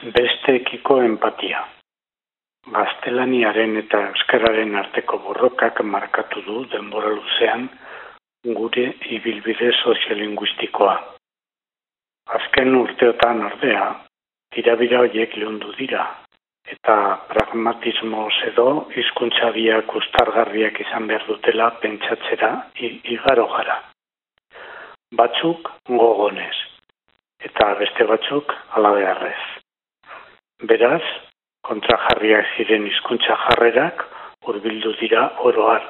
Besteekiko enpatia. Gaztelaniaren eta euskararen arteko borrokak markatu du denbora luzean gure ibilbide soziolinguistikoa. Azken urteotan ordea, tirabira horiek leundu dira, eta pragmatismo edo hizkuntza biak ustargarriak izan behar dutela pentsatzera igaro gara. Batzuk gogonez, eta beste batzuk alabearrez. Beraz, kontrajarriak ziren hizkuntza jarrerak hurbildu dira oroar.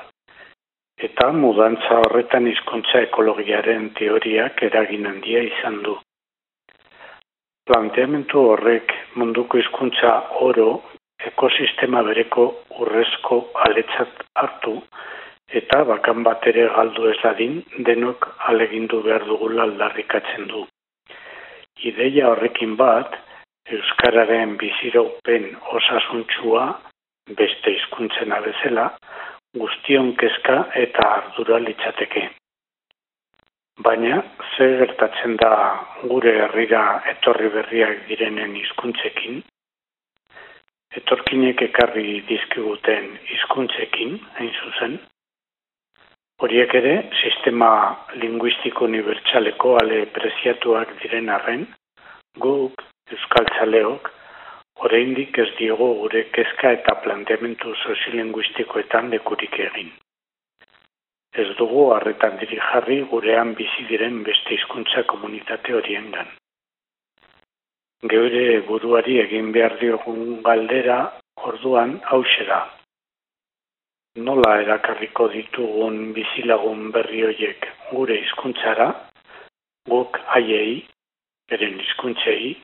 Eta mudantza horretan hizkuntza ekologiaren teoriak eragin handia izan du. Planteamentu horrek munduko hizkuntza oro ekosistema bereko urrezko aletzat hartu eta bakan bat ere galdu ez dadin denok alegindu behar dugula aldarrikatzen du. Ideia horrekin bat, Euskararen biziraupen osasuntsua beste hizkuntzen bezala guztion kezka eta ardura litzateke. Baina, ze gertatzen da gure herrira etorri berriak direnen hizkuntzekin, etorkinek ekarri dizkiguten hizkuntzekin, hain zuzen, horiek ere, sistema linguistiko unibertsaleko ale preziatuak diren arren, guk Euskal Txaleok, oraindik ez diogo gure kezka eta planteamentu soziolinguistikoetan dekurik egin. Ez dugu harretan diri jarri gurean bizi diren beste hizkuntza komunitate horiengan. Geure buruari egin behar diogun galdera orduan hause da. Nola erakarriko ditugun bizilagun berri horiek gure hizkuntzara, guk haiei, beren hizkuntzei,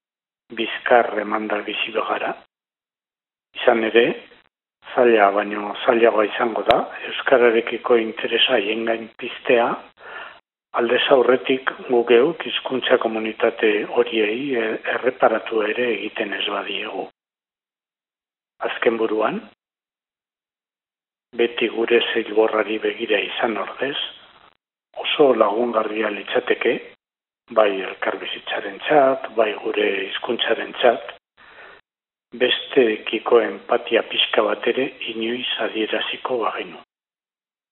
bizkar emanda bizi gara. Izan ere, zaila baino zailagoa izango da, Euskararekiko interesa gain piztea, alde aurretik gugeuk hizkuntza komunitate horiei erreparatu ere egiten ez badiegu. Azken buruan, beti gure zeilborrari begira izan ordez, oso lagungarria litzateke, bai elkarbizitzaren txat, bai gure hizkuntzaren txat, beste ekiko empatia pixka bat ere inoiz adieraziko bagenu.